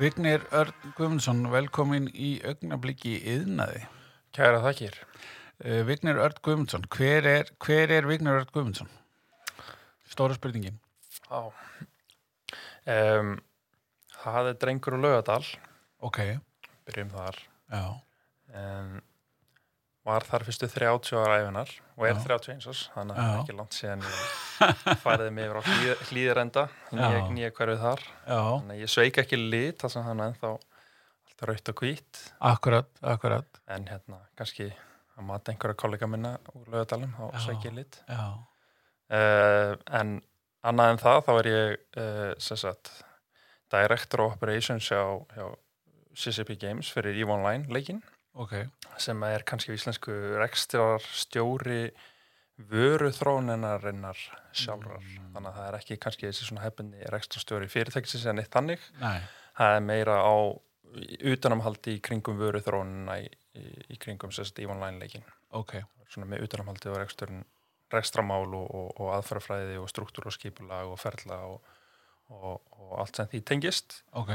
Vignir Örn Guðmundsson, velkomin í augnabliki yðnaði. Kæra þakkir. Uh, Vignir Örn Guðmundsson, hver er, hver er Vignir Örn Guðmundsson? Stóra spurningin. Já. Um, það er drengur og lögadal, Ok, byrjum þar. já, Um, var þar fyrstu 30 ára æfinar og er Já. 31 árs, þannig að það er ekki langt síðan ég færiði mig yfir á hlýð, hlýðarenda, nýja, nýja hverfið þar. já, Þannig að ég sveik ekki lit, þess að hann er ennþá alltaf raut og hvít, akkurat, akkurat, en hérna kannski að mata einhverja kollega minna úr lögadalum, þá Já. sveik ég lit. já, Uh, en annað en það þá er ég uh, sem sagt Director of Operations hjá, hjá CCP Games fyrir EVE Online leikinn ok, sem er kannski íslensku rekstrar stjóri vöruþróunarinnar sjálfrar. Mm. þannig að það er ekki kannski þessi svona hefðinni rekstrarstjóri fyrirtækisins en eitt þannig. Nei, það er meira á utanamhaldi í kringum vöruþróunina í, í, í kringum sagt EVE Online leikinn ok, svona með utanamhaldi og reksturinn rekstramál og, og, og aðferðafræði og struktúr og skipulag og ferla og, og, og allt sem því tengist. ok,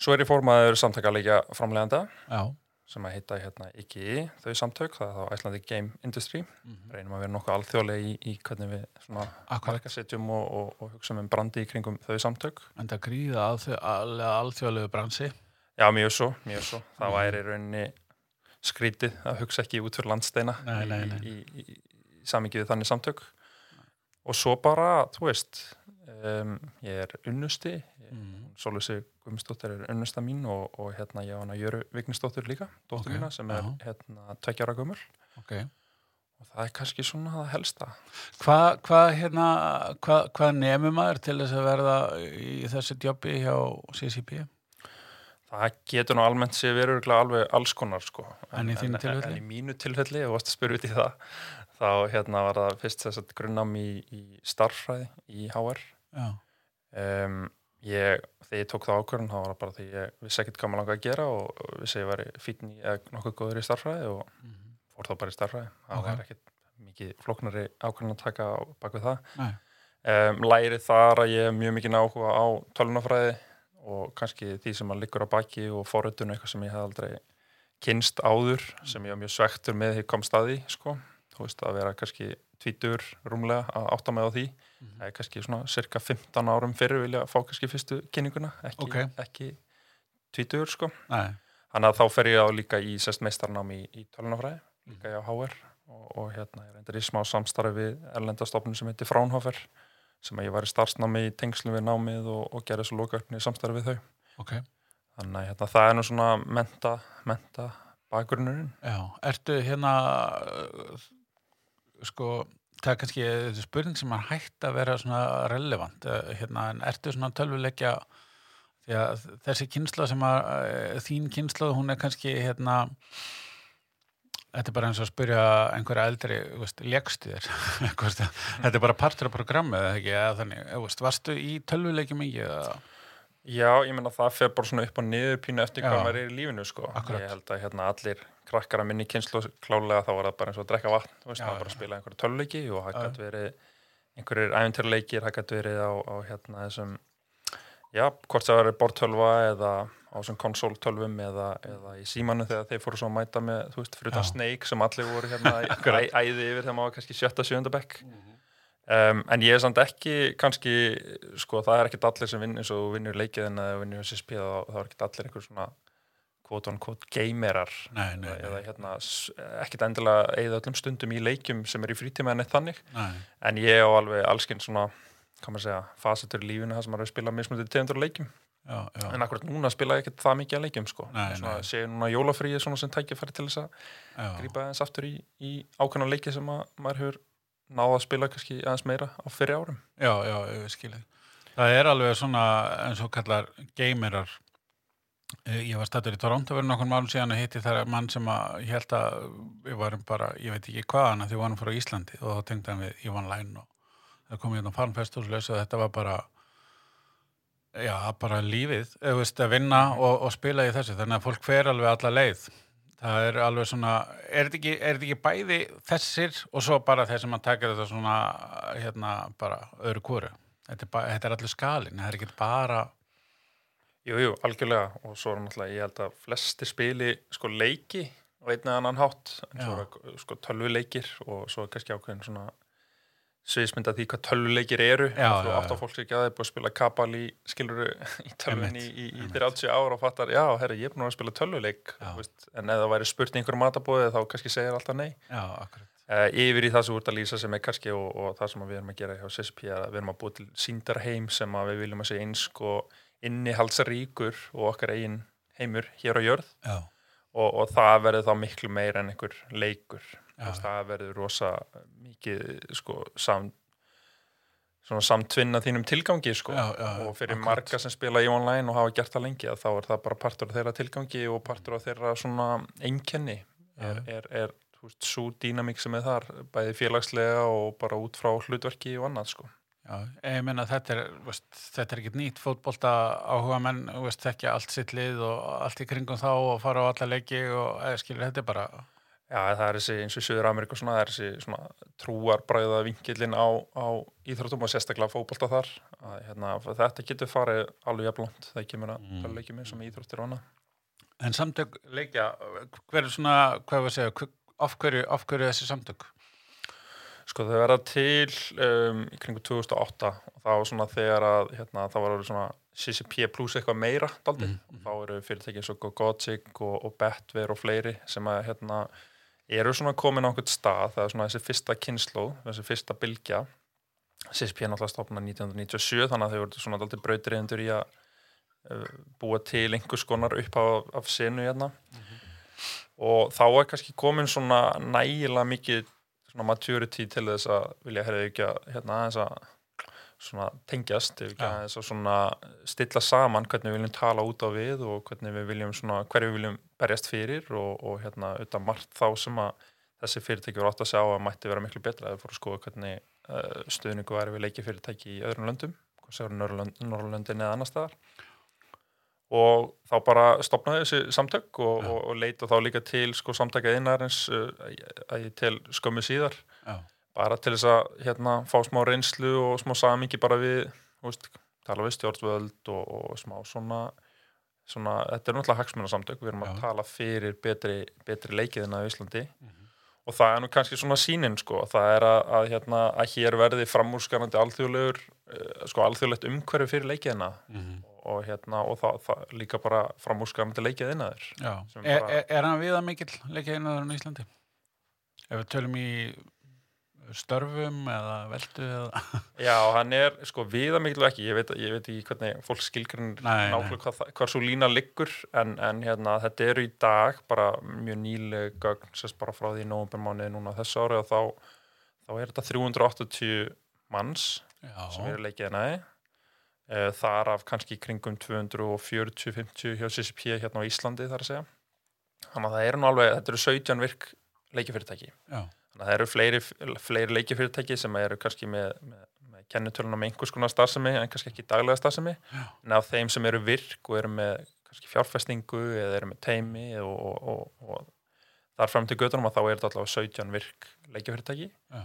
Svo er ég formaður samtakalega framleganda já, sem að heita hérna IGI, þau samtök, það er þá Icelandic Game Industry. mhm, Reynum að vera nokkuð alþjóðlega í, í hvernig við svona markasetjum og, og, og hugsa um brandi í kringum þau samtök. en það gríða alþjóðlegu bransi. Já, mjög svo, mjög svo. Það Mhm. væri rauninni skrítið að hugsa ekki út fyrir landsteina Nei, nei, nei. í, í, í, í samingið við þannig samtök og svo bara, þú veist um, ég er unnusti. Mm. Sólusi Guðmundsdóttir er unnusta mín og, og hérna ég á hana Jöru Vignisdóttir líka, dóttur Ok, mína sem er hérna tveggjara gömul. Ok, og það er kannski svona það helsta. Hvað hva, hérna, hvað hva nefnum maður til þess að verða í þessu jobbi hjá CCP? það getur nú almennt sé verið alveg alls konar sko. En í þínu tilfelli? En í mínu tilfelli, og varst að spyrja út í það þá hérna var það fyrst þess að grunnám í, í starffræði í HR um, ég, þegar ég tók það ákvörðun þá var það bara því ég vissi ekkert hvað maður langaði að gera og, og vissi að ég var fítn í eða nokkuð góður í starffræði og Mhm. fór þá bara í starffræði það Ok. var ekkert mikið flóknari ákvörðun að taka bak við það um, lærið þar að ég hef mjög mikið áhuga á tölunafræði og kannski því sem að liggur á baki og forritun eitthvað sem ég hef aldrei kynst áður sem ég var mjög svektur með því kom staði sko. þú veist að vera kannski tvítur rúmlega að átta mig á því. Mhm. það er kannski svona cirka 15 árum fyrir vilja fá kannski fyrstu kynninguna ekki, Ok. ekki tvítur sko. Nei, þannig að þá fer ég á líka í sest meistarnám í, í tölunafræði líka í á HR og, og hérna ég reyndar í smá samstarfi við erlendastofnun sem heitir Fraunhofer sem að ég var í starfsnámi í tengslu við námið og, og gerði svo lokaöfni í samstarfi við þau. Ok, þannig að hérna, það er nú svona menta, menta bakgrunnurinn. Já, ertu hérna, sko, það er kannski þessi spurning sem er hægt að vera svona relevant, uh, hérna, en ertu svona tölvuleikja, því að þessi kynsla sem að, uh, þín kynsla, hún er kannski, hérna, Þetta er bara eins og að spyrja einhverja eldri, lekstu þér? Þetta er bara partur af programmið, eða ekki? Eða þannig, veist, varstu í tölvuleikjum ekki? Eða? Já, ég meina það fer bara svona upp og niður pínu eftir Já. hvað maður er í lífinu sko. Ég held að hérna allir krakkar að minni kynslu klálega þá var það bara eins og að drekka vatn, veist, Já, maður bara já. að spila einhverju töluleiki og það gæti verið einhverjir æfinturleikir, það gæti verið á, á hérna þessum, já, hvort það verið bortölva eða á þessum konsoltölvum eða, eða í símanu þegar þeir fóru svo að mæta með, þú veist, það Snake sem allir voru hérna æ, æði yfir þegar maður var kannski sjötta, sjönda bekk. Um, en ég er samt ekki kannski, sko það er ekkert allir sem vinn eins og vinnur leikið en að vinnur SSP þá, þá er ekkert allir einhver svona quote on Nei, nei, eða hérna ekkert endilega eða öllum stundum í leikjum sem er í frítíma en eitt þannig nei. en ég á alveg allskinn svona hvað maður segja, fasetur í lífinu það sem maður er að spila mismunandi tegundur af leikjum Já, já, en akkurat núna spila ég ekkert það mikið af leikjum sko. Nei, svona, nei. sé núna jólafríið svona sem tækifæri til þess að grípa aðeins aftur í, í ákveðna leiki sem að, maður hefur náða að spila kannski aðeins meira á fyrir árum Já, já, ég skilji. Það er alveg svona eins og kallar gamerar. Eh, Ég var stættur í Toronto fyrir nokkur málum síðan og hitti þar mann sem að ég held að við varum bara, ég veit ekki hvaðan að því við varum frá Íslandi og þá tengdi hann við Ivan Læn og það kom hérna farnfest og og þetta var bara já, bara lífið, veist, að vinna og, og spila í þessu, þannig að fólk fer alveg alla leið. Það er alveg svona, er þetta ekki, ekki bæði þessir og svo bara þeir sem að taka þetta svona, hérna, bara öðru kóru? Þetta þetta er allir skalin, það er ekki bara, Jú, jú, algjörlega. Og svo er náttúrulega, ég held að flesti spili sko leiki á einn eða annan hátt. En svo er sko tölvuleikir og svo er kannski ákveðin svona sviðismynda því hvað tölvuleikir eru. Já, og já, átt á fólk sér ekki að það er búið að spila kapal í skiluru í Einmitt, í, einmitt. 30 ára og fattar, já, herri, ég er búin að spila tölvuleik þú veist, en það væri spurt í einhverju matabóði þá kannski segir alltaf nei. Já, akkurat. uh, yfir í það sem þú ert að lýsa sem er kannski og, og það sem við erum að gera hjá CSP er að við erum að búa til síndarheim sem við viljum að segja eins og innihaldsríkur og okkar eigin heimur hér á jörð og, og það verður þá miklu meira en einhver leikur veist, það verður rosa mikið sko, sam, samtvinna þínum tilgangi sko. já, já. og fyrir akkurat. marga sem spila í online og hafa gert það lengi þá er það bara partur af þeirra tilgangi og partur af þeirra svona einkenni er, er, er svo dýnamík sem er þar bæði félagslega og bara út frá hlutverki og annað sko. Ég meina þetta er, er ekkert nýtt fótbolta áhuga menn, þekkja allt sitt lið og allt í kringum þá og fara á alla leiki og eða skilur þetta bara, Já, það er þessi eins og í Suður Ameríku svona, það er þessi svona trúarbræða vinkillin á, á íþróttum og sérstaklega fótbolta þar að, hérna, þetta getur farið alveg jafnlónt það kemur að Mm. mm. með sem íþróttir og annað en samtök leikja, hver er svona, hvað var að segja, af hverju, af hverju þessi samtök? Sko þau verða til um, í kringu 2008 og það var svona þegar að hérna, það var svona CCP pluss eitthvað meira daldið Mhm, og þá eru fyrirtæki eins og Gogotic og, og Betver og fleiri sem að hérna eru svona komin á einhvern stað. Það er svona þessi fyrsta kynnslóð, þessi fyrsta bylgja. CCP er náttúrulega stofna 1997 þannig að þau voru svona daldið brautriðendur í að uh, búa til einhvers konar upp af, af senu hérna. Og þá er kannski komin svona nægilega mikið svona maturity til þess að vilja herrið ekki að hérna að svona tengjast, ekki aðeins að svona stilla saman hvernig við viljum tala út á við og hvernig við viljum svona, hverju við viljum berjast fyrir og, og hérna auðvitað margt þá sem að þessi fyrirtæki voru átt að sjá að mætti vera miklu betra eða fóru að skoða hvernig uh, stuðningu væri við leiki fyrirtæki í öðrum löndum, hvað séu Norrlöndin eða annar staðar og þá bara stopnaði þessi samtök og, og, og leita þá líka til sko samtaka innarins uh, að tel skömmu síðar Já, bara til þess að hérna, fá smá reynslu og smá samingi bara við veist, tala við stjórnvöld og, og smá svona, svona þetta er náttúrulega hagsmunasamtök, við erum að Já. tala fyrir betri, betri leikiðina í Íslandi Mhm. og það er nú kannski svona sínin sko, það er að, að, hérna, að hér verði framúrskarandi alþjóðlegur uh, sko alþjóðlegt umhverfi fyrir leikiðina mhm. Og hérna og það, það líka bara framúrskarandi leikiðina þér já. Sem Er, er, er hann viða mikill leikja einaður á Íslandi? Ef við tölum í störfum eða veldu eða, Já, hann er sko viða miklu ekki, ég veit, ég veit ekki hvernig fólk skilgrinn nákvæmlega hvað, hvar svo lína liggur en, en hérna, þetta eru í dag bara mjög nýleg gögn sérst bara frá því nóvumbermániði núna þessu ári og þá, þá er þetta 380 manns sem já, eru leikið næði þar af kannski kringum 240-50 hjá CCP hérna á Íslandi þar að segja. Þannig að það eru nú alveg, þetta eru 17 virk leikifyrirtæki já, Þannig að það eru fleiri, fleiri leikifyrirtæki sem eru kannski með, með, með kennitöluna með einhvers konar starfsemi en kannski ekki daglega starfsemi. En af þeim sem eru virk og eru með kannski fjárfestingu eða eru með teimi og, og, og, og þar fram til göttunum að þá er þetta allavega 17 virk leikifyrirtæki já,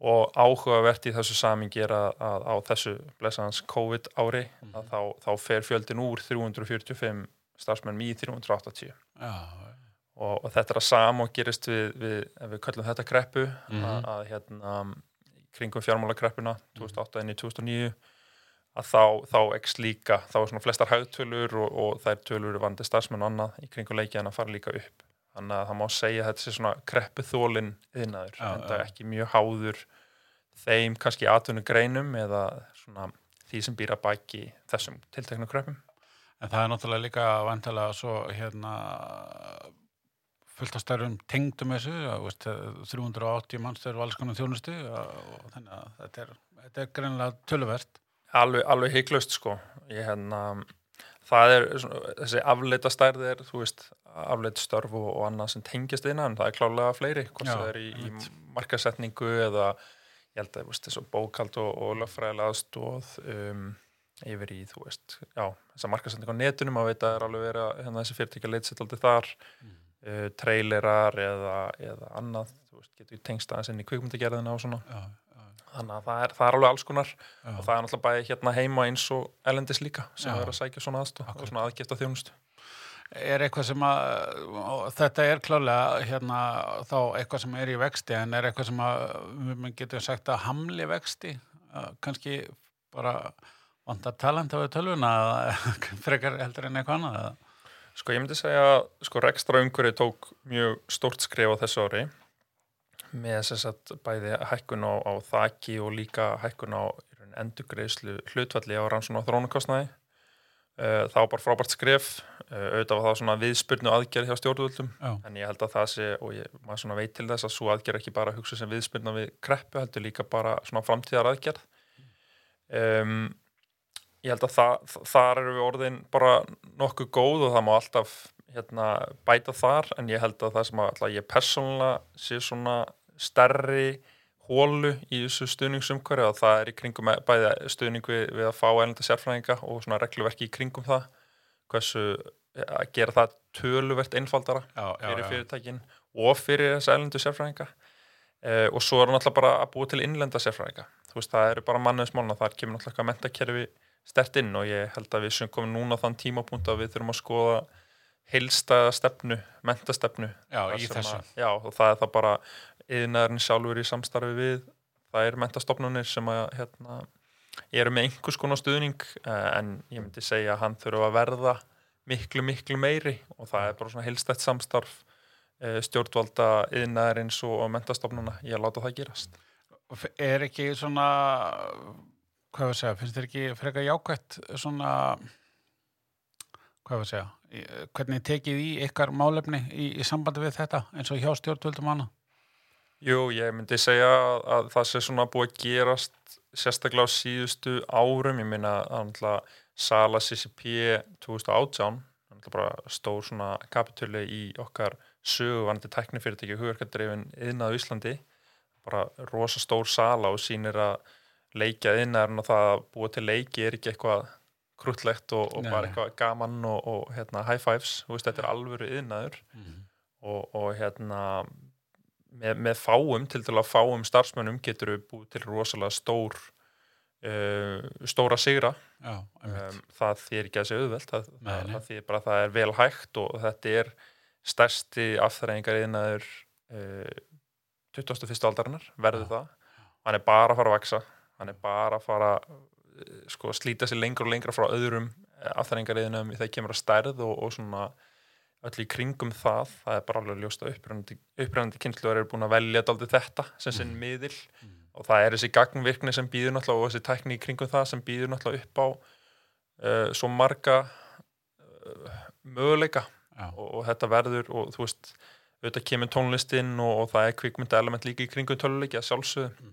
og áhugavert í þessu samingi er að, að á þessu blessaðans COVID ári Mhm. að þá, þá fer fjöldin úr 345 starfsmenn í 380 já, og, og þetta er að sama og gerist við, við ef við kallum þetta kreppu Mhm. að, að hérna kringum fjármálakreppuna Mhm. 2008 inn í 2009 að þá, þá ekki líka, þá er svona flestar hagtölur og, og þær tölur vandi starfsmenn og annað í kringum leikið að fara líka upp þannig að það má segja að þetta sé svona kreppu þólinn yðnaður, en það er ekki mjög háður þeim kannski atvinnugreinum eða svona því sem býra bæki þessum tilteknu kreppum En það er náttúrulega líka vantilega svo hérna fullt af stærðum tengdum þessu, veist, 380 mannstöður og alls konar þjónustu og þannig að þetta er, þetta er greinlega töluvert. alveg, alveg hygglust sko. Ég hérna það er svona, þessi afleita stærð er þú veist, afleita störf og, og annað sem tengjast innan, það er klálega fleiri hvort það er í, í markasetningu eða ég held að veist, þessu bókald og, og lögfræðilega aðstóð um, yfir í, þú veist, já þessa markasetningu á netunum, að veit að það er alveg verið að hérna, þessi fyrirtækja leitsitt aldrei þar. Uh, trailerar eða, eða annað, þú veist, getur tengst aðeins inn í kvikmyndagerðina og svona. Já, þannig að það er, það er alveg alls konar Já. og það er náttúrulega bæði hérna heima eins og elendis líka sem Já. er að sækja svona aðstof og svona aðgifta þjónustu Er eitthvað sem að, þetta er klálega hérna þá eitthvað sem er í vexti en er eitthvað sem að við getum sagt að hamli vexti, kannski bara vantar talent á við tölvuna frekar heldur en eitthvað annað. Sko ég myndi segja að sko rekstra umhverju tók mjög stórt skref á þessu ári með þess að bæði hækkun á, á þaki og líka hækkun á endurgreislu hlutvalli á rannsóna og þrónukostnaði. Það var bara frábært skref, uh, auðvitað var það svona viðspurnu aðgerð hjá stjórnvöldum. Já, en ég held að það sé, og ég, maður svona veit til þess að svo aðgerð ekki bara hugsa sem viðspurna við kreppu, heldur líka bara svona framtíðar aðgerð. Um, ég held að það, þar eru við orðin bara nokkuð góð og það má alltaf hérna, bæta þar. En ég held að það sem að ég persónulega sé svona stærri hólu í þessu stuðningsumhverju að það er í kringum bæði stuðning við, við að fá ælenda sérfræðinga og svona regluverki í kringum það hversu að gera það töluvert einfaldara já, já. fyrir já. fyrirtækin og fyrir þess ælendu sérfræðinga uh, og svo er náttúrulega bara að búa til innlenda sérfræðinga þú veist það eru bara mannuðismálna þar kemur náttúrulega eitthvað mentakerfi stert inn og ég held að við sem komum núna á þann tímapunkt að við þurfum að skoða heilstæða stefnu, mentastefnu Já, í þessu. já, og það er það bara yðnaðurinn sjálfur í samstarfi við það er mentastofnunir sem að hérna, eru með einhvers konar stuðning eh, en ég myndi segja að hann þurfa að verða miklu, miklu meiri og það er bara svona heilstætt samstarf eh, stjórnvalda yðnaðarins og mentastofnuna í að láta það gerast Er ekki svona, hvað var að segja, finnst þér ekki frekar jákvætt svona, hvað var að segja, hvernig tekið í ykkar málefni í, í sambandi við þetta eins og hjá stjórnvöldum hana? Jú, ég myndi segja að, að það sé svona búið að gerast sérstaklega á síðustu árum, ég meina að Sala CCP 2018, náttúrulega bara stór svona kapitölu í okkar söguvandi teknifyrirtæki hugverkardreifin yðnað á Íslandi, bara rosa stór sala og sýnir að leikja yðnaðurinn og það að búa til leiki er ekki eitthvað kruttlegt og, og bara eitthvað gaman og, og hérna, high fives, veist, þetta er alvöru yðnaður og, og hérna með, með fáum, til að fáum starfsmönnum getur við búið til rosalega stór uh, stóra sigra Já, um, það þýr ekki að segja auðvelt það, það, það þýr bara að það er vel hægt og þetta er stærsti afþræðingar yðnaður uh, 21. aldarinnar verður Já. það hann er bara að fara að vaksa hann er bara að fara uh, sko, að slíta sig lengra og lengra frá öðrum afþræðingar yðnaðum þegar kemur að stærð og, og svona öll í kringum það, það er bara alveg ljóst að upprænandi kynsluðar eru búin að velja þetta sem sinn miðil. Og það er þessi gagnvirkni sem býður náttúrulega og þessi tækni í kringum það sem býður náttúrulega upp á uh, svo marga uh, möguleika. Já. og, og þetta verður og þú veist, auðvitað kemur tónlistinn og, og það er kvikmynda element líka í kringum töluleiki að sjálfsögðu.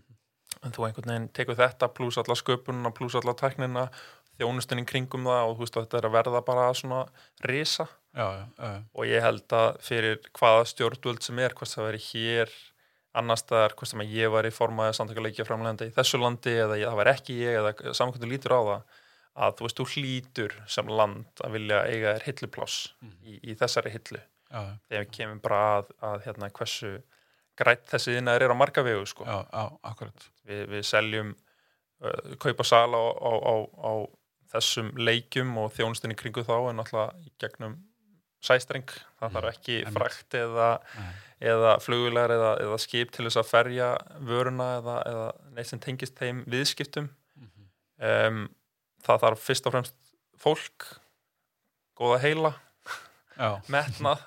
En þú einhvern veginn tekur þetta pluss alla sköpununa, pluss alla tæknina þjónustin í kringum það og þú veist að þetta er að verða bara svona risa Já, já, og ég held að fyrir hvaða stjórnvöld sem er, hvort það veri hér annar staðar, hvort sem að ég var í formaði samtökuleikja framlegandi í þessu landi eða ég, það var ekki ég eða samkvæmdu lítur á það að þú veist, þú hlýtur sem land að vilja eiga þér hilluplás í, í þessari hillu þegar við kemum bara að, að hérna, hversu grætt þessi innar er á marga vegu sko. akkurat. við, við seljum uh, kaupa sala á, á, á, á þessum leikjum og þjónustinni kringu þá en alltaf í gegnum sæstreng, það Mm, þarf ekki einmitt. frakt eða, eða flugulegar eða, eða skip til þess að ferja vöruna eða, eða neitt sem tengist þeim viðskiptum Mhm. um, það þarf fyrst og fremst fólk góða heila, metnað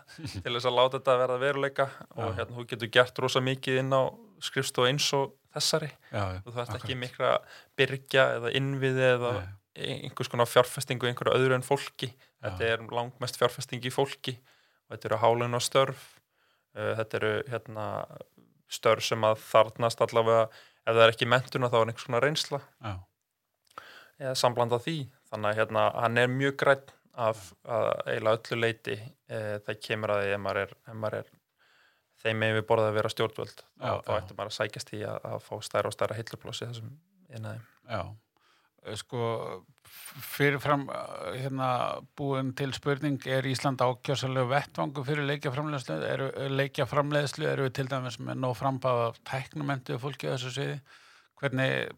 til þess að láta þetta verða veruleika og Já. hérna þú getur gert rosa mikið inn á skrifstof eins og þessari já, þú þarft ekki akkurat. mikra byrgja eða innviði eða Nei. Einhvers konar fjárfestingu einhverju öðru en fólki. Þetta er langmest fjárfesting í fólki. Og þetta eru hálun og störf. Uh, þetta eru hérna, störf sem að þarnast allavega ef það er ekki mentuna þá er einhvers konar reynsla. Já, eða samblanda því. Þannig að hérna, hann er mjög grætt af að eiginlega öllu leiti e, það kemur að því ef maður er, ef maður er þeim með við borðað að vera stjórnvöld Já, þá, ættum maður að sækjast í að, að fá stærra og stærra hilluplossi þessum innaðum já. Eh, Sko, fyrirfram eh, hérna búin til spurning, er Ísland ákjössalegu vettvangu fyrir leikjaframleðslu? Eru leikjaframleðslu, eru við til dæmis með nóg frambáð af tæknumentu fólki á þessu sviði? hvernig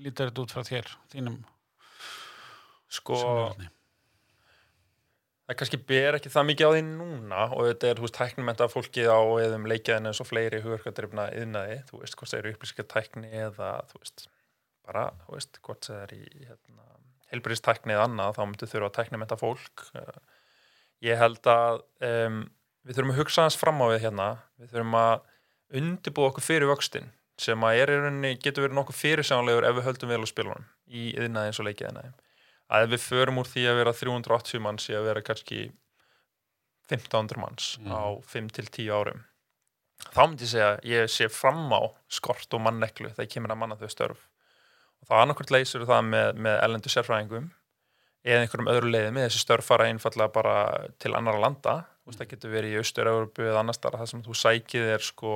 lítur þetta út frá þér, þínum sko, sjónarhorni? það kannski ber ekki það mikið á því núna og þetta er, þú veist, tæknumenta fólkið á eðum leikjaðin eins og fleiri hugverkadrifna yðnaði, þú veist, hvort það eru upplýsingatækni eða, þú veist, bara, þú veist, hvort það er í hérna, helbriðstækni eða annað, þá myndu þurfa að tæknumenta fólk. Eh, Ég held að um, við þurfum að hugsa hans fram á við hérna, við þurfum að undibúa okkur fyrir vöxtin sem að er í rauninni, getur verið nokkuð fyrirsjánlegur ef við höldum vel á spilunum í yðnaði eins og leikjaðinaði að ef við förum úr því að vera 380 manns í að vera kannski 1500 manns Mm. á 5 til 10 árum þá myndi ég segja að ég sé fram á skort og manneklu þegar kemur að manna þau störf og þá annarkvæmt leysur það með, með ellendu sérfræðingum eða einhverjum öðru leiði með þessi störf fara einfallega bara til annara landa. Þú veist, það getur verið í Austur-Európu eða annars þar það sem þú sækið er sko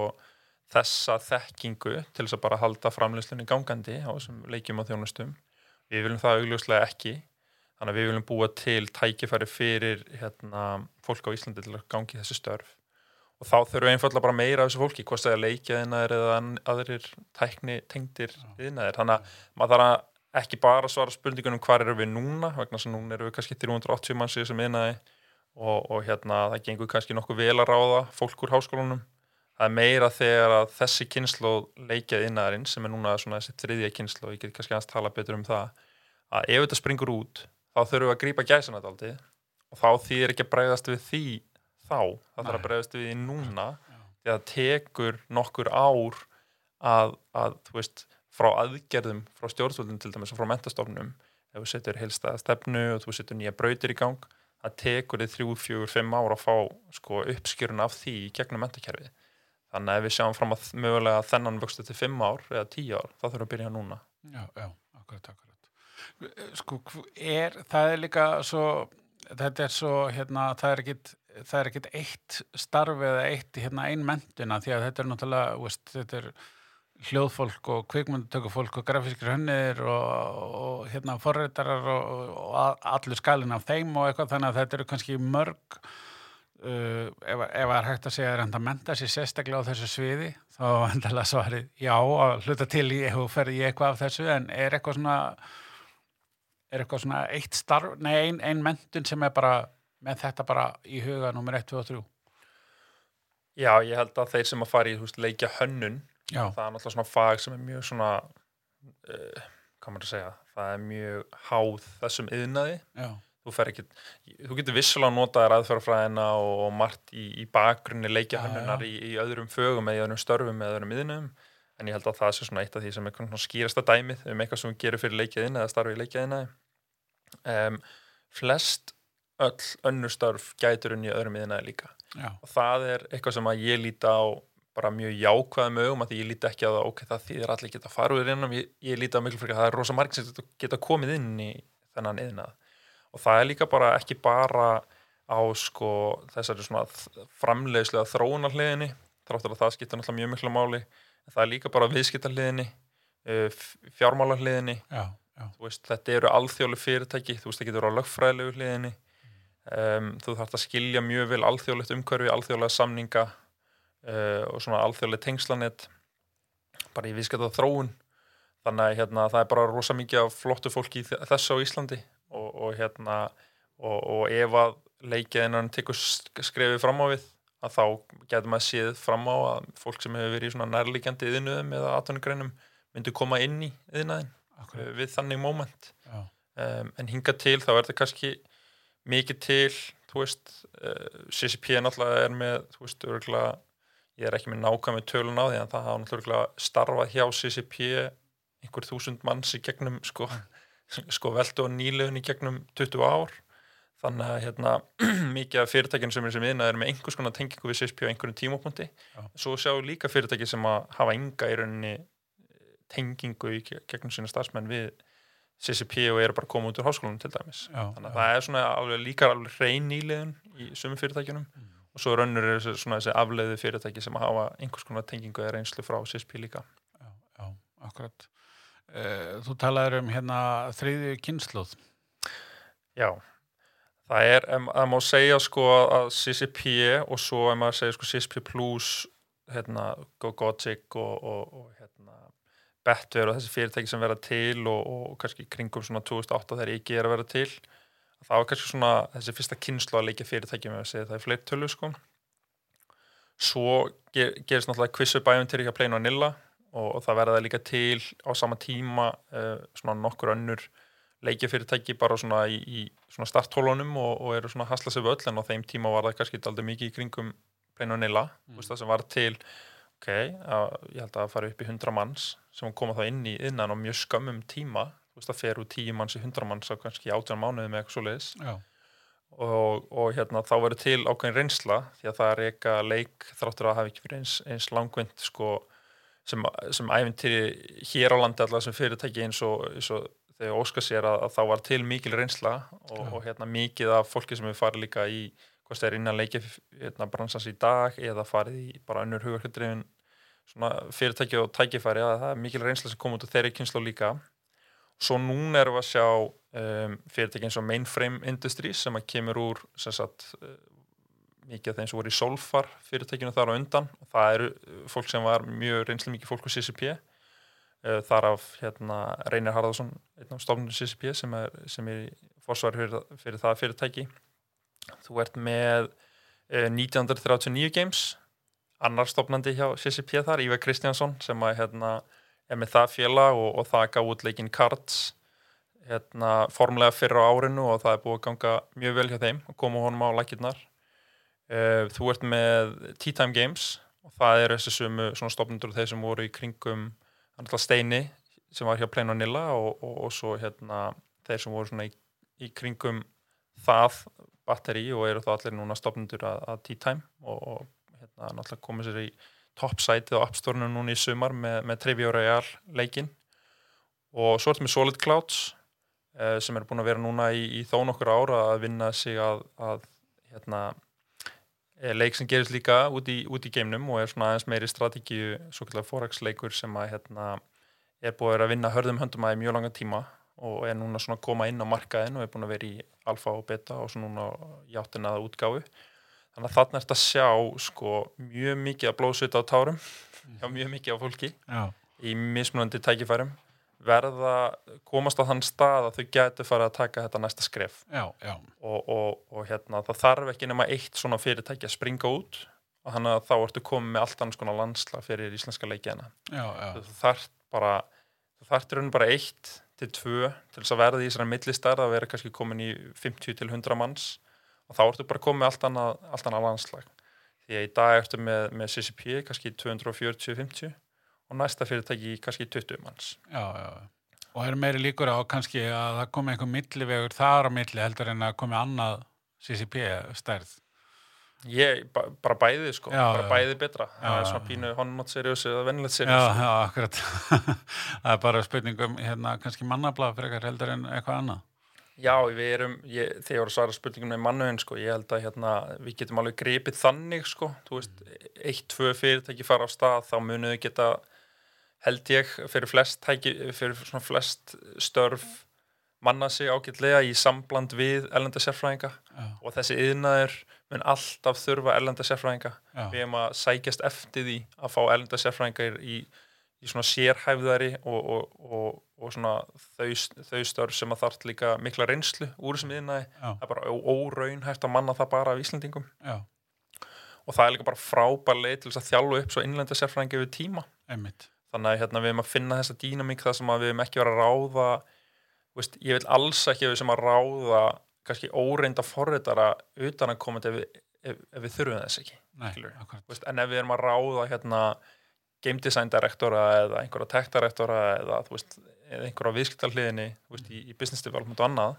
þessa þekkingu til þess að bara halda framleyslunni gangandi á þessum leikjum og þjónustum. Við viljum það augljóslega ekki. Þannig að við viljum búa til tækifæri fyrir hérna, fólk á Íslandi til að gangi þessi störf og þá þurfum við einfallega bara meira af þessu fólki hvort það er leikjaðinaðir eða aðrir tækni tengdir viðnaðir þannig að maður þarf að ekki bara svara spurningunum hvar eru við núna vegna sem núna eru við kannski 380 manns í þessum viðnaði og, og hérna það gengur kannski nokkuð vel að ráða fólk úr háskólanum. Það er meira þegar að þessi kynslu leikjað innaðarinn sem er núna svona þessi þriðja kynslu og ég get kannski aðeins tala betur um það að ef þetta springur út þá þurfum við að þá það þarf að bregðast við því núna því að tekur nokkur ár að, að þú veist, frá aðgerðum frá stjórnvöldum til dæmis og frá mentastofnum ef þú setur heilstæða stefnu og þú setur nýja brautir í gang það tekur þið þrjú, fjögur, fimm ár að fá sko, uppskjörun af því í gegnum mentakerfið þannig að ef við sjáum fram að mögulega þennan vöxtu til fimm ár eða tíu ár, þá þurfum við að byrja núna. Já, já, akkurat, akkurat. Sko, hv- er, það er líka svo, þetta er svo, hérna, það er ekkit, það er ekkit eitt starf eða eitt, hérna, ein mentuna, því að þetta er náttúrulega, veist, þetta er hljóðfólk og kvikmyndutökufólk og grafískir hönnir og, og hérna, forreitarar og, og allur skalinn af þeim og eitthvað, þannig að þetta eru kannski mörg, uh, ef, það er hægt að segja að reynda að menta sér sérstaklega á þessu sviði þá endalega svarið já að hluta til ef þú ferði í eitthvað af þessu en er eitthvað svona er eitthvað svona eitt starf nei, ein, ein mentun sem er bara með þetta bara í huga nummer 1, 2 og 3 Já, ég held að þeir sem að fara í veist, leikja hönnun, Já, það er náttúrulega svona fag sem er mjög svona uh, hvað maður að segja, það er mjög háð þessum yðnaði já, þú fer ekki, þú getur vissulega notað þér aðferðafræðina og, og margt í, í bakgrunni leikja hönnunar í, í öðrum fögum eða í öðrum störfum eða öðrum yðnum en ég held að það sé svona eitt af því sem er svona skýrasta dæmið um eitthvað sem við gerum fyrir leikjaðina eða starfi í leikjaðina um, flest öll önnur störf gætur unni öðrum yðnaði líka. Já, og það er eitthvað sem að ég líti á bara mjög jákvæðum augum að því ég líti ekki á það ok, það þýðir allir geta farið innum ég, ég líti á miklu fyrir að það er rosa margir sem geta- komið inn í þennan yðnað og það er líka bara ekki bara á sko þessari svona framleiðslega þróunarliðinni þráttur að það skiptir náttúrulega mjög miklu máli en það er líka bara viðskiptarliðinni fjármálarliðinni já, þú veist, þetta eru alþjóðlega fyrirtæki þú veist, það getur á lögfræðilegu hliðinni um, þú þarft að skilja mjög vel alþjóðlegt umhverfi, alþjóðlega samninga uh, og svona alþjóðlega tengslanett bara í viðskipta þróun þannig að hérna, það er bara rosa mikið af flottu fólki þessu á Íslandi. Og, og hérna og, og ef að leikjaðinnan tekur sk- skrefið fram á við að þá getur maður séð fram á að fólk sem hefur verið í svona nærlíkjandi yðnuðum eða atvinnugreinum myndu koma inn í yðnaðin akkurat, uh, við þannig moment. Já, um, en hinga til þá er þetta kannski mikið til þú veist, uh, CCP náttúrulega er með, þú veist, örgulega ég er ekki með nákvæmið tölun á því en það hafa náttúrulega starfað hjá CCP einhver þúsund manns í gegnum sko, sko veldu og nýlegun í gegnum 20 ár þannig að hérna, mikið af fyrirtækjum sem er sem viðna er með einhvers konar tengingu við CSP á einhverjum tímapunkti Já. svo sjáum líka fyrirtæki sem að hafa enga í rauninni eh, tengingu í ge- gegnum sína starfsmenn við CCP og eru bara koma út úr háskólanum til dæmis. Já, þannig að já. það er svona alveg líka alveg hrein nýliðun í sumum fyrirtækjunum. Og svo rönnur er þessi, svona þessi afleiðu fyrirtæki sem hafa einhvers konar tengingu eða reynslu frá CSP líka. Já, já, akkurat. Uh, Þú talaður um hérna þriðju kynnslóð Já, það er, em, það má segja sko að CCP og svo ef maður segja sko CCP Plus, hérna, Gogotic og, og, og hérna, Betver og þessi fyrirtæki sem verða til og, og kannski kringum svona 2008 þegar ekki er að vera til það var kannski svona þessi fyrsta kynslu að leikja fyrirtæki með að segja það er fleirtölu sko svo ger, gerist náttúrulega Quizzup æventyri hjá Plain Vanilla og, og það verða líka til á sama tíma uh, svona nokkur önnur leikjafyrirtæki bara svona í, í svona starthólunum og, og eru svona hasla sig völl en á þeim tíma var það kannski aldrei mikið í kringum Plain Vanilla, mm. það sem var til ok, að, ég held að það fari upp í 100 manns sem koma þá inn í innan á mjög skömmum tíma, þú veist það fer úr 10 manns í 100 manns á kannski 18 mánuði með eitthvað svo leiðis og, og hérna þá verður til ákveðin reynsla því að það er eitthvað leik þráttur að hafa ekki verið eins, eins langvind sko, sem, sem æfintýri hér á landi allar sem fyrirtæki eins og, eins og þegar Óskar sér að, að þá var til mikil reynsla og, og hérna mikið af fólki sem við farið líka í hvort það er innan leikja hérna, í dag eða farið í bara önnur hugarhundrifin fyrirtæki og tækifæri að það er mikil reynsla sem kom út og þeirri kynslu líka. Svo núna erum við að sjá um, fyrirtæki eins og Mainframe Industries sem að kemur úr sagt, uh, mikið af þeim sem voru í Solfar fyrirtækinu þar á undan. Og það eru fólk sem var mjög reynslu mikið fólk á CCP uh, þar af hérna, Reynir Harðarsson einn af stofnunum CCP sem er, sem er fórsvar fyrir, fyrir það fyrirtæki þú ert með eh, 1939 Games. Annar stopnandi hjá CCP þar, Ívar Kristjánsson sem að, hérna, er með það félag og, og það gaf út leikin Cards hérna, formlega fyrra á árinu og það er búið að ganga mjög vel hjá þeim og koma honum á lækirnar eh, þú ert með Tea Time Games og það er þessi sumu stopnendur þeir sem voru í kringum Steini sem var hjá Plain Vanilla og, og, og svo hérna, þeir sem voru í, í kringum það batteri og eru þá allir núna stopnendur að, að T-Time og, og hérna náttúrulega komið sér í toppsætið á appstórnum núna í sumar með, með Trivial Royale leikin og svo er þetta með Solid Clouds eh, sem er búin að vera núna í, í þó nokkur ára að vinna sig að, að hérna eh, leik sem gerist líka út í, út í geimnum og er svona aðeins meiri strategíu svo kallar forex-leikur sem að hérna er búin að vinna hörðum höndum að í mjög langa tíma og er núna svona að koma inn á markaðin og er búin að vera í alfa og beta og svona núna játtinnaða útgáfi þannig að þarna er þetta að sjá sko mjög mikið að blóðsvita á tárum hjá mjög mikið á fólki Já. í mismunandi tækifærum. Verða komast á þann stað að þau getur fara að taka þetta næsta skref. Já, já. Og, og, og hérna það þarf ekki nema eitt svona fyrirtæki að springa út og þannig að þá ertu komið með allt annars konar landsla fyrir íslenska leikjana. Þú þarf bara þú þarf til raun bara eitt til tvö til þess að verða í þessari millistar að vera kannski komin í 50 til 100 manns. Og þá ertu bara komið allt annað, allt annað landslag. Því að í dag ertu með, með CCP kannski 240-50 og næsta fyrirtæki kannski 20 manns. Já, já, og er meiri líkur á kannski að það komi einhver millivegur þar á milli heldur en að komi annað CCP stærð Ég, bara bæðið sko, já, bara bæðið betra. Já, það er svona pínu honmátt seriós eða vennilegt seriós Já, já, akkurat. Það er bara spurningum, hérna, kannski mannablað fyrir eitthvað heldur en eitthvað annað. Já, við erum, ég, þegar ég voru að svara spurningum með mannuðin, sko, ég held að hérna, við getum alveg grepið þannig, sko. Þú veist, eitt, tvö fyrirtæki fara á stað þá munuðu geta held ég, fyrir flest tæki, fyrir svona flest störf manna sig ágætlega í sambland við ellenda sérfræðinga og þessi yðnaður mun alltaf þurfa erlenda sérfræðinga Já. við hefum að sækjast eftir því að fá erlenda sérfræðinga í, í svona sérhæfðari og, og, og, og svona þau, þau störf sem að þart líka mikla reynslu úr þessum yðnaði það er bara óraun hægt að manna það bara af Íslandingum Já. og það er líka bara frábær leið til þess að þjálfu upp svo innlenda sérfræðinga yfir tíma Einmitt. þannig að hérna, við hefum að finna þessa dýnamík þar sem við hefum ekki verið að ráða veist, ég vil alls ekki að við sem að ráða kannski óreinda forritara utan að koma til ef, ef, ef við þurfum þess ekki Nei, veist, en ef við erum að ráða hérna, game design direktora eða einhverja tech direktora eða, veist, eða einhverja viðskiptarliðinni í, í business development og annað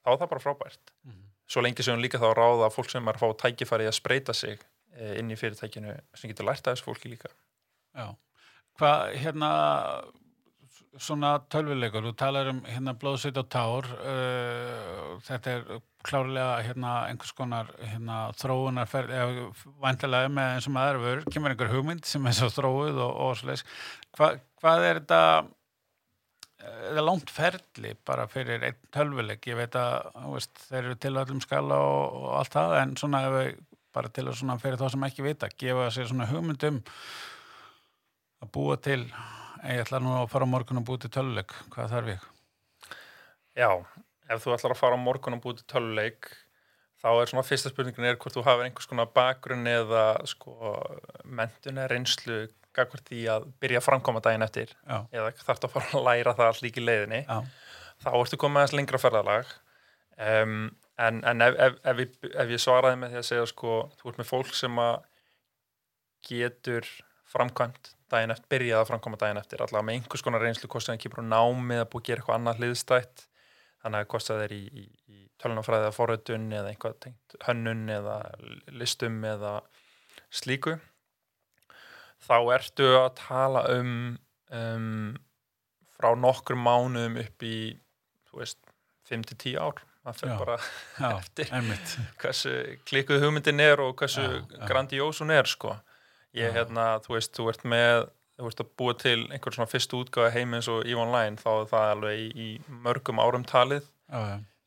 þá er það bara frábært. Mm svo lengi sem við líka þá ráða fólk sem er að fá tækifæri að spreita sig eh, inn í fyrirtækinu sem getur lært af þessu fólki líka. Já, hvað hérna svona tölvuleikur, þú talar um hérna blóðsveit og tár uh, þetta er klárlega hérna einhvers konar hérna þróunarferð eða vantilega með eins og maður verður, kemur einhver hugmynd sem er svo þróuð og, og svoleiðis. Hva, hvað er þetta eða langt ferli bara fyrir einn tölvuleik, ég veit að veist, þeir eru til öllum skala og, og allt það en svona ef við bara til að svona fyrir þá sem ekki vita, gefa sér svona hugmyndum að búa til ég ætla nú að fara á morgun og búið til töluleik, hvað þarf ég? Já, ef þú ætlar að fara á morgun og búið til töluleik þá er svona fyrsta spurningin er hvort þú hafið einhvers konar bakgrunn eða sko mentun eða reynslu gagvart því að byrja að framkoma daginn eftir. Já, eða þarfst að fara að læra það allt líka í leiðinni. Já, þá ertu komið aðeins lengra ferðalag. Um, en, en ef, ef, ef, ég, ef ég svaraði með því að segja sko, þú ert með fólk sem að getur framkvæmt daginn eftir, byrjað að framkvæma daginn eftir allavega með einhvers konar reynslu kostið en kemur á námið að búið að gera eitthvað annað hliðstætt. Þannig að kostið þeir í, í, í tölunafræði eða forröðun eða einhvað tengt hönnun eða listum eða slíku. Þá ertu að tala um, um frá nokkur mánuðum upp í þú veist, 5-10 ár. Það fyrir bara já, Eftir. hversu klikkuð hugmyndin er og hversu grandiós hún er sko. Ég hérna, þú veist, þú ert með þú ert að búa til einhver svona fyrstu útgáða heimins og í online, þá er það alveg í, í mörgum árum talið.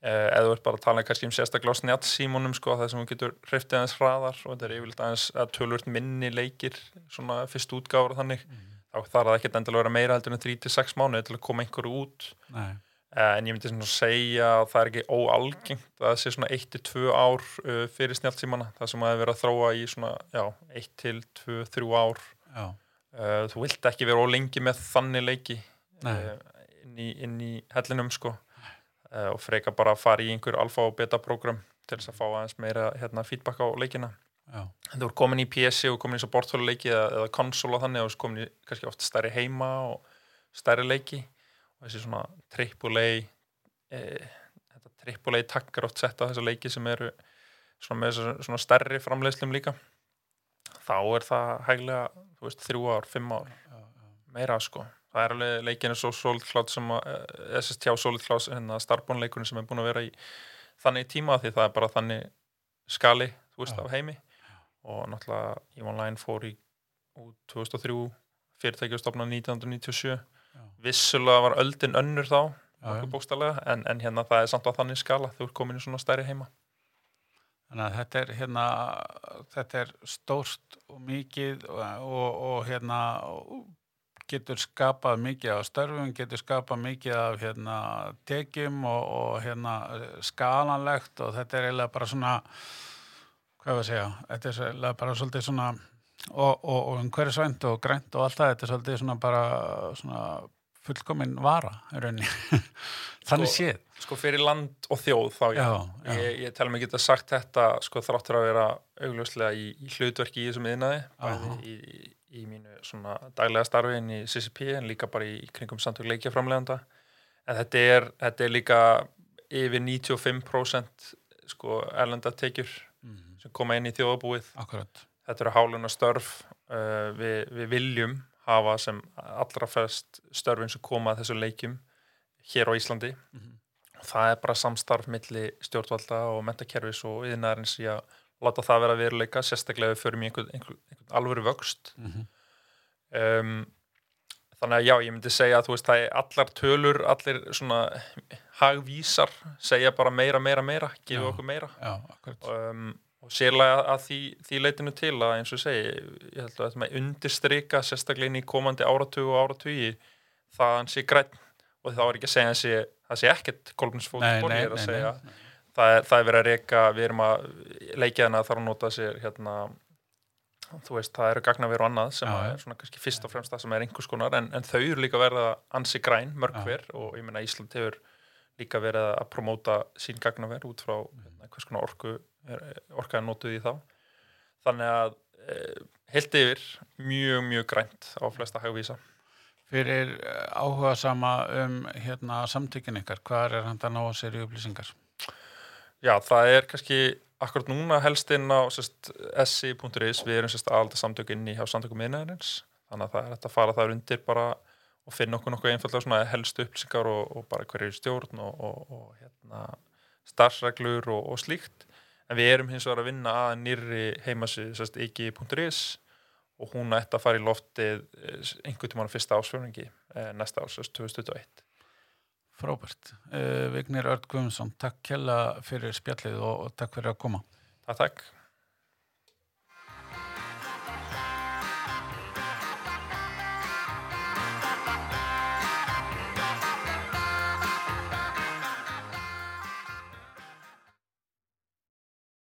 Eh, eða þú ert bara að tala kannski um sérstaklega á snjáttsímunum sko, það sem þú getur hreftið aðeins hraðar og þetta er yfirleitt aðeins að tölvört minni leikir svona fyrstu útgáður og þannig. Mhm. þá þarf það ekkert endilega að vera meira heldur en 3-6 mánuði til að koma einhverju út. Nei, en ég myndi svona segja að það er ekki óalgengt að það sé svona 1-2 ár uh, fyrir snjálftímana það sem að er verið að þróa í svona já, 1-2-3 ár. Uh, þú vilt ekki vera ólengi með þannig leiki uh, inn, í, inn í hellinum sko. Og freka bara að fara í einhver alfa og beta program til þess að fá aðeins meira hérna, feedback á leikina. Já, en þú er komin í PC og komin í bortfóluleiki eða, eða konsóla þannig og þú ert komin í kannski oft stærri heima og stærri leiki þessi svona triple A e, triple A takkar oft sett á þessa leiki sem eru svona með þessa svona stærri framleiðslum líka þá er það hæglega, þú veist, þrjú ár, fimm ár já, já. meira sko það er alveg leikinu svo Solid Cloud sem að, eh, SST á Solid Cloud hérna Starbone leikurinn sem er búin að vera í þannig tíma því það er bara þannig skali, þú veist, Já. af heimi og náttúrulega EVE Online fór í út 2003 fyrirtækjastofna 1997 Já. Vissulega var öldin önnur þá en, en hérna það er samt á þannig skala, þú ert komin í svona stærri heima. Þannig að þetta er hérna, þetta er stórt og mikið og, og, og hérna getur skapað mikið af störfum, getur skapað mikið af hérna tekjum og, og hérna skalanlegt og þetta er eiginlega bara svona, hvað var að segja, þetta er eiginlega bara svolítið svona og, og, og umhverfisvænt og grænt og allt það, þetta er svolítið svona bara svona fullkomin vara. Þannig Sko, séð. sko fyrir land og þjóð þá já, Já. Ég, ég tel mig geta sagt þetta sko þráttur að vera augljóslega í, í hlutverki í þessum Aha. í, í, í mínu svona daglega starfi inn í CCP en líka bara í, kringum samtök leikjaframleganda en þetta er, þetta er líka yfir 95% sko erlenda tekjur Mm, sem koma inn í þjóðabúið akkurat. Þetta eru háluna störf uh, við, við viljum hafa sem allra fest störfin sem koma að þessu leikjum hér á Íslandi. Mhm. það er bara samstarf milli stjórnvalda og mentakerfis og yðinarins í að láta það vera veruleika, sérstaklega við förum í einhvern, einhvern, einhvern alvöru vöxt. Mm um, þannig að já, ég myndi segja að þú veist, það er allar tölur, allir svona hagvísar segja bara meira, meira, meira, gefa okkur meira. Já, um, og sérlega að því, því leitinu til að eins og segi, ég held að þetta með undirstrika sérstaklega inn í komandi áratug og áratugi það að hann sé græn og þá er ekki að segja að sé, það sé ekkert Nei, nei, er að nei, segja nei. það er, það er verið að reyka, við erum að leikja hana þarf að nota sér hérna þú veist, það eru gagnaver og annað sem Já, er svona kannski fyrst og fremst það sem er einhvers konar en, en þau eru líka verið að ansi græn mörg Já. hver og ég meina Ísland hefur líka verið að promóta sín gagnaver út frá Mm. hérna, konar orku er, orka er notuð í þá. Þannig að e, heilt yfir mjög mjög grænt á flesta hagvísa. Fyrir áhuga sama um hérna samtökin ykkar, hvað er hann að ná að sér í upplýsingar? Já, það er kannski akkurat núna helst inn á sest, si.is, við erum sérst aðalda samtök inn í hjá samtökum miðnæðarins þannig að það er hægt að fara þar undir bara og finna okkur nokkuð einfallega helstu upplýsingar og, og bara hverju er stjórn og, og, og hérna, starfsreglur og slíkt en við erum hins vegar að vinna að nýrri heimasið, ekki.is og hún ætti að fara í loftið eh, einhvern tímann fyrsta ásfjörningi eh, næsta ás, sérst 2021 Frábært. Uh, Vignir Örd Guðmundsson, takk kella fyrir spjallið og takk fyrir að koma. Takk, takk